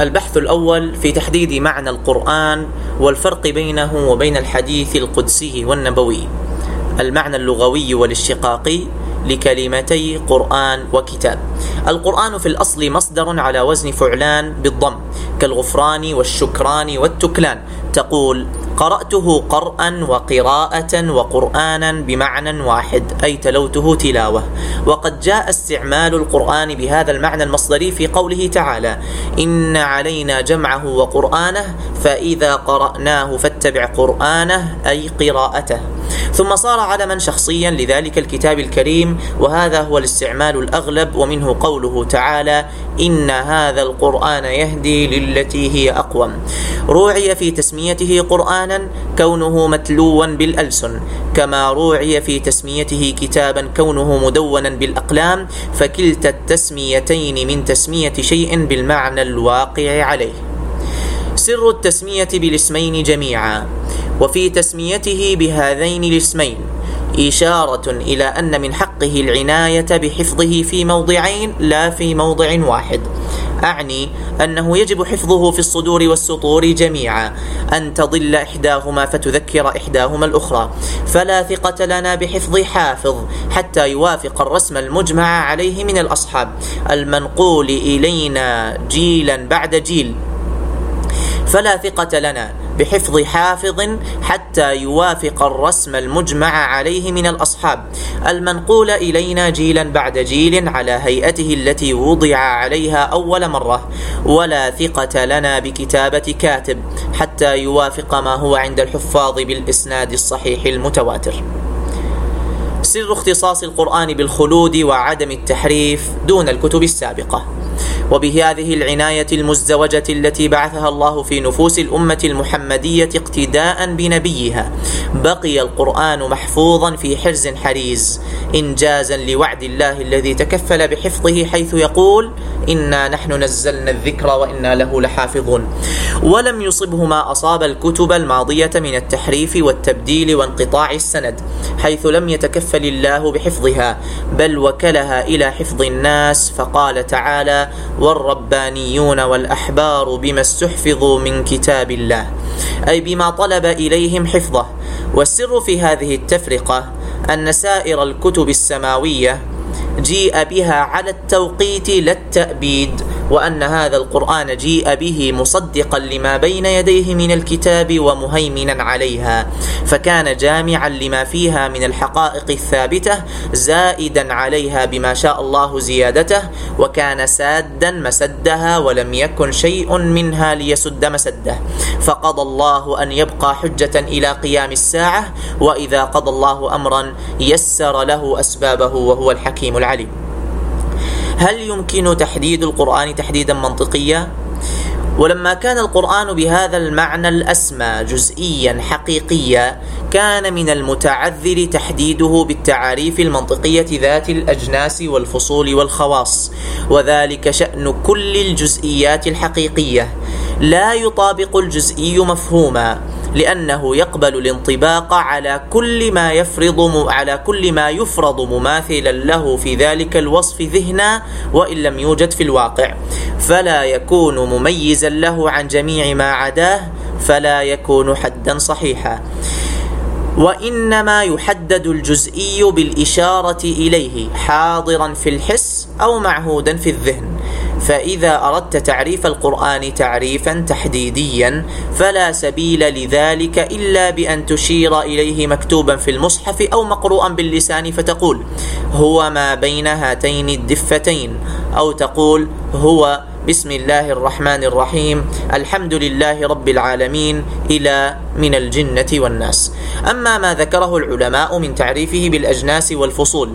البحث الأول في تحديد معنى القرآن والفرق بينه وبين الحديث القدسي والنبوي. المعنى اللغوي والاشتقاقي لكلمتي قرآن وكتاب. القرآن في الأصل مصدر على وزن فعلان بالضم كالغفران والشكران والتكلان. تقول قرأته قرأ وقراءة وقرآنا بمعنى واحد أي تلوته تلاوة. وقد جاء استعمال القرآن بهذا المعنى المصدري في قوله تعالى إن علينا جمعه وقرآنه فإذا قرأناه فاتبع قرآنه أي قراءته. ثم صار علما شخصيا لذلك الكتاب الكريم وهذا هو الاستعمال الأغلب ومنه قوله تعالى إن هذا القرآن يهدي للتي هي أقوم روعي في تسميته قرآنا كونه متلوا بالألسن. كما روعي في تسميته كتابا كونه مدونا بالأقلام. فكلتا التسميتين من تسمية شيء بالمعنى الواقع عليه. سر التسمية بالاسمين جميعا. وفي تسميته بهذين الاسمين إشارة إلى أن من حقه العناية بحفظه في موضعين لا في موضع واحد. أعني أنه يجب حفظه في الصدور والسطور جميعا أن تضل إحداهما فتذكر إحداهما الأخرى. فلا ثقة لنا بحفظ حافظ حتى يوافق الرسم المجمع عليه من الأصحاب المنقول إلينا جيلا بعد جيل. فلا ثقة لنا بحفظ حافظ حتى يوافق الرسم المجمع عليه من الأصحاب. المنقول إلينا جيلا بعد جيل على هيئته التي وضع عليها أول مرة. ولا ثقة لنا بكتابة كاتب حتى يوافق ما هو عند الحفاظ بالإسناد الصحيح المتواتر. سر اختصاص القرآن بالخلود وعدم التحريف دون الكتب السابقة. وبهذه العناية المزدوجة التي بعثها الله في نفوس الأمة المحمدية اقتداء بنبيها بقي القرآن محفوظا في حرز حريز إنجازا لوعد الله الذي تكفل بحفظه حيث يقول إنا نحن نزلنا الذكر وإنا له لحافظون ولم يصبه ما أصاب الكتب الماضية من التحريف والتبديل وانقطاع السند حيث لم يتكفل الله بحفظها بل وكلها إلى حفظ الناس فقال تعالى والربانيون والأحبار بما استحفظوا من كتاب الله أي بما طلب إليهم حفظه. والسر في هذه التفرقة أن سائر الكتب السماوية جيء بها على التوقيت لا التأبيد. وأن هذا القرآن جيء به مصدقا لما بين يديه من الكتاب ومهيمنا عليها فكان جامعا لما فيها من الحقائق الثابتة زائدا عليها بما شاء الله زيادته وكان سادا مسدها ولم يكن شيء منها ليسد مسده. فقضى الله أن يبقى حجة إلى قيام الساعة وإذا قضى الله أمرا يسر له أسبابه وهو الحكيم العليم. هل يمكن تحديد القرآن تحديدا منطقيا؟ ولما كان القرآن بهذا المعنى الأسمى جزئيا حقيقيا كان من المتعذر تحديده بالتعاريف المنطقية ذات الأجناس والفصول والخواص وذلك شأن كل الجزئيات الحقيقية لا يطابق الجزئي مفهوما لأنه يقبل الانطباق على كل ما يفرض على كل ما يفرض مماثلا له في ذلك الوصف ذهنا وإن لم يوجد في الواقع. فلا يكون مميزا له عن جميع ما عداه فلا يكون حدا صحيحا. وإنما يحدد الجزئي بالإشارة إليه حاضرا في الحس أو معهودا في الذهن. فإذا أردت تعريف القرآن تعريفا تحديديا فلا سبيل لذلك إلا بأن تشير إليه مكتوبا في المصحف أو مقروءا باللسان فتقول هو ما بين هاتين الدفتين. أو تقول هو بسم الله الرحمن الرحيم الحمد لله رب العالمين إلى من الجنة والناس أما ما ذكره العلماء من تعريفه بالأجناس والفصول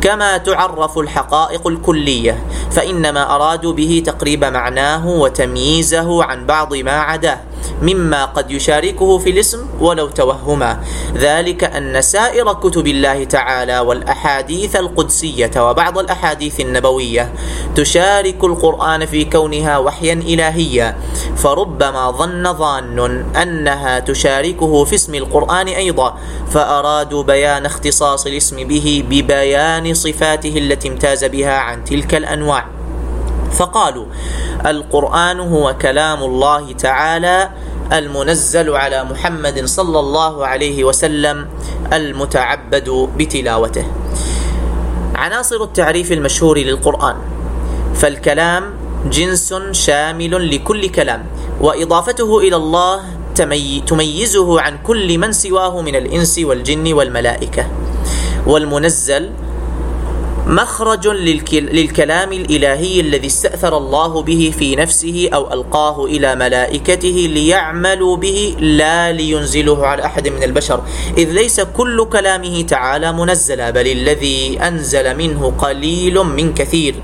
كما تعرف الحقائق الكلية فإنما أرادوا به تقريب معناه وتمييزه عن بعض ما عداه مما قد يشاركه في الاسم ولو توهما. ذلك أن سائر كتب الله تعالى والأحاديث القدسية وبعض الأحاديث النبوية تشارك القرآن في كونها وحيا إلهيا فربما ظن ظان أنها تشاركه في اسم القرآن أيضا فأرادوا بيان اختصاص الاسم به ببيان صفاته التي امتاز بها عن تلك الأنواع. فقالوا القرآن هو كلام الله تعالى المنزل على محمد صلى الله عليه وسلم المتعبد بتلاوته. عناصر التعريف المشهور للقرآن فالكلام جنس شامل لكل كلام وإضافته إلى الله تميزه عن كل من سواه من الإنس والجن والملائكة. والمنزل مخرج للكلام الإلهي الذي استأثر الله به في نفسه أو ألقاه إلى ملائكته ليعملوا به لا لينزله على أحد من البشر. إذ ليس كل كلامه تعالى منزلا بل الذي أنزل منه قليل من كثير.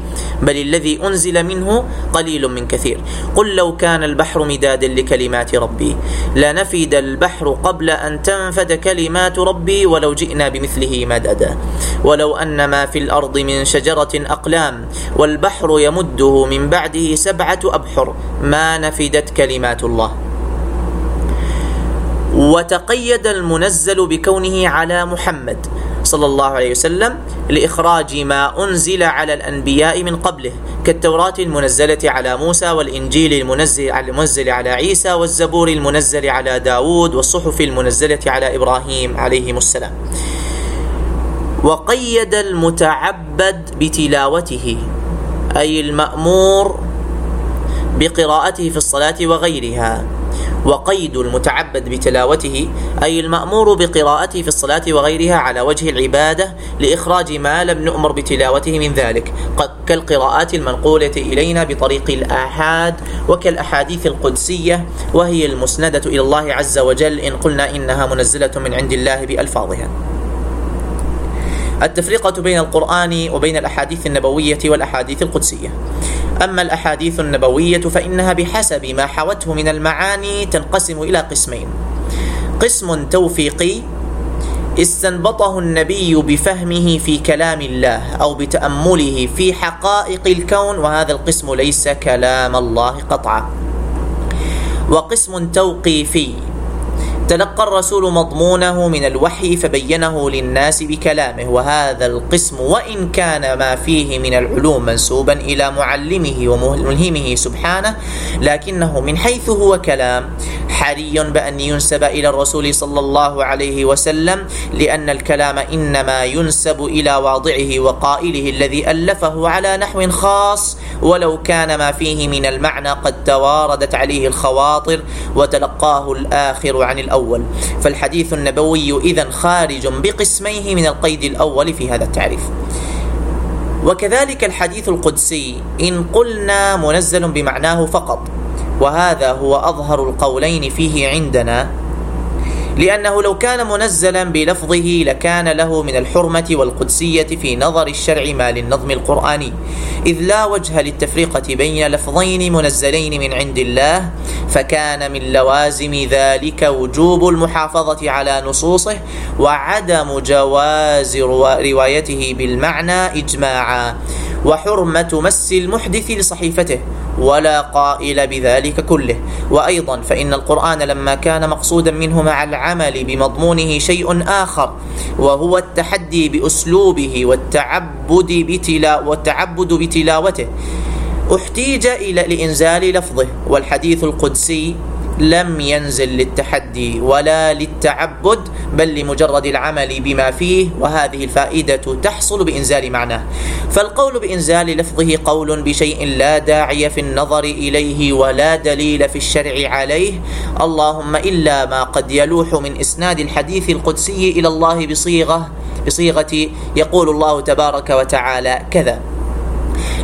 بل الذي أنزل منه قليل من كثير. قل لو كان البحر مدادا لكلمات ربي لنفد البحر قبل أن تنفد كلمات ربي ولو جئنا بمثله مددا. ولو أن ما في الأرض الأرض من شجرة أقلام والبحر يمده من بعده سبعة أبحر. ما نفدت كلمات الله. وتقيد المنزل بكونه على محمد صلى الله عليه وسلم لإخراج ما أنزل على الأنبياء من قبله كالتوراة المنزلة على موسى والإنجيل المنزل على المنزل على عيسى والزبور المنزل على داود والصحف المنزلة على إبراهيم عليهم السلام. وقيد المتعبد بتلاوته أي المأمور بقراءته في الصلاة وغيرها. وقيد المتعبد بتلاوته أي المأمور بقراءته في الصلاة وغيرها على وجه العبادة لإخراج ما لم نؤمر بتلاوته من ذلك كالقراءات المنقولة إلينا بطريق الآحاد وكالأحاديث القدسية وهي المسندة إلى الله عز وجل إن قلنا إنها منزلة من عند الله بألفاظها. التفرقة بين القرآن وبين الأحاديث النبوية والأحاديث القدسية. أما الأحاديث النبوية فإنها بحسب ما حوته من المعاني تنقسم إلى قسمين. قسم توفيقي استنبطه النبي بفهمه في كلام الله أو بتأمله في حقائق الكون وهذا القسم ليس كلام الله قطعا. وقسم توقيفي تلقى الرسول مضمونه من الوحي فبينه للناس بكلامه وهذا القسم وإن كان ما فيه من العلوم منسوبا إلى معلمه وملهمه سبحانه لكنه من حيث هو كلام. حري بأن ينسب إلى الرسول صلى الله عليه وسلم لأن الكلام إنما ينسب إلى واضعه وقائله الذي ألفه على نحو خاص ولو كان ما فيه من المعنى قد تواردت عليه الخواطر وتلقاه الآخر عن الأول. فالحديث النبوي إذا خارج بقسميه من القيد الأول في هذا التعريف. وكذلك الحديث القدسي إن قلنا منزل بمعناه فقط. وهذا هو أظهر القولين فيه عندنا لأنه لو كان منزلا بلفظه لكان له من الحرمة والقدسية في نظر الشرع ما للنظم القرآني. إذ لا وجه للتفرقة بين لفظين منزلين من عند الله فكان من لوازم ذلك وجوب المحافظة على نصوصه وعدم جواز روايته بالمعنى إجماعا وحرمة مس المحدث لصحيفته. ولا قائل بذلك كله. وأيضا فإن القرآن لما كان مقصودا منه مع العمل بمضمونه شيء آخر وهو التحدي بأسلوبه والتعبد بتلا والتعبد بتلاوته احتيج إلى لإنزال لفظه. والحديث القدسي لم ينزل للتحدي ولا للتعبد بل لمجرد العمل بما فيه وهذه الفائدة تحصل بإنزال معناه. فالقول بإنزال لفظه قول بشيء لا داعي في النظر إليه ولا دليل في الشرع عليه اللهم إلا ما قد يلوح من إسناد الحديث القدسي إلى الله بصيغة بصيغة يقول الله تبارك وتعالى كذا.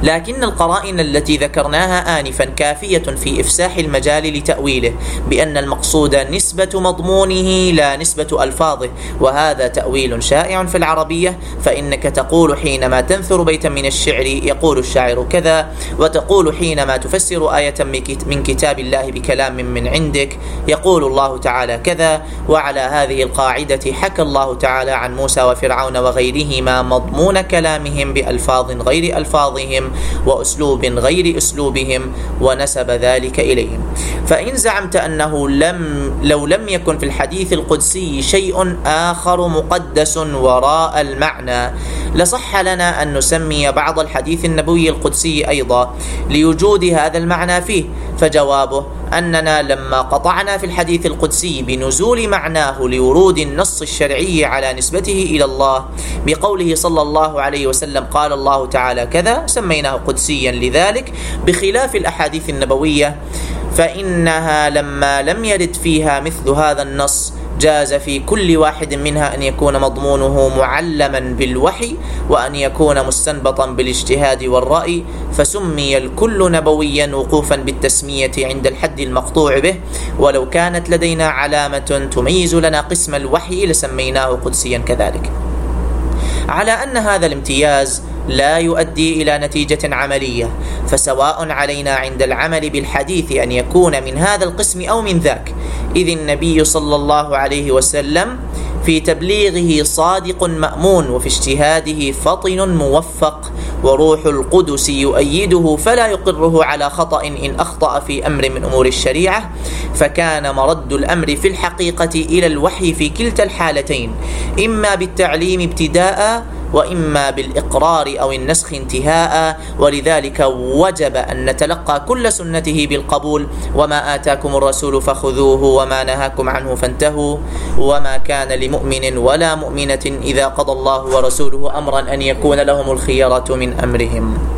لكن القرائن التي ذكرناها آنفا كافية في إفساح المجال لتأويله بأن المقصود نسبة مضمونه لا نسبة ألفاظه وهذا تأويل شائع في العربية فإنك تقول حينما تنثر بيتا من الشعر يقول الشاعر كذا وتقول حينما تفسر آية من كتاب الله بكلام من عندك يقول الله تعالى كذا وعلى هذه القاعدة حكى الله تعالى عن موسى وفرعون وغيرهما مضمون كلامهم بألفاظ غير ألفاظهم وأسلوب غير أسلوبهم ونسب ذلك إليهم. فإن زعمت أنه لم لو لم يكن في الحديث القدسي شيء آخر مقدس وراء المعنى لصح لنا أن نسمي بعض الحديث النبوي القدسي أيضا لوجود هذا المعنى فيه فجوابه أننا لما قطعنا في الحديث القدسي بنزول معناه لورود النص الشرعي على نسبته إلى الله بقوله صلى الله عليه وسلم قال الله تعالى كذا سميناه قدسيا لذلك بخلاف الأحاديث النبوية فإنها لما لم يرد فيها مثل هذا النص جاز في كل واحد منها أن يكون مضمونه معلما بالوحي وأن يكون مستنبطا بالاجتهاد والرأي فسمي الكل نبويا وقوفا بالتسمية عند الحد المقطوع به. ولو كانت لدينا علامة تميز لنا قسم الوحي لسميناه قدسيا كذلك. على أن هذا الامتياز لا يؤدي إلى نتيجة عملية فسواء علينا عند العمل بالحديث أن يكون من هذا القسم أو من ذاك إذ النبي صلى الله عليه وسلم في تبليغه صادق مأمون وفي اجتهاده فطن موفق وروح القدس يؤيده فلا يقره على خطأ إن أخطأ في أمر من أمور الشريعة. فكان مرد الأمر في الحقيقة إلى الوحي في كلتا الحالتين إما بالتعليم ابتداء وإما بالإقرار أو النسخ انتهاء ولذلك وجب أن نتلقى كل سنته بالقبول. وما آتاكم الرسول فخذوه وما نهاكم عنه فانتهوا. وما كان لمؤمن ولا مؤمنة إذا قضى الله ورسوله أمرا أن يكون لهم الخيرة من أمرهم.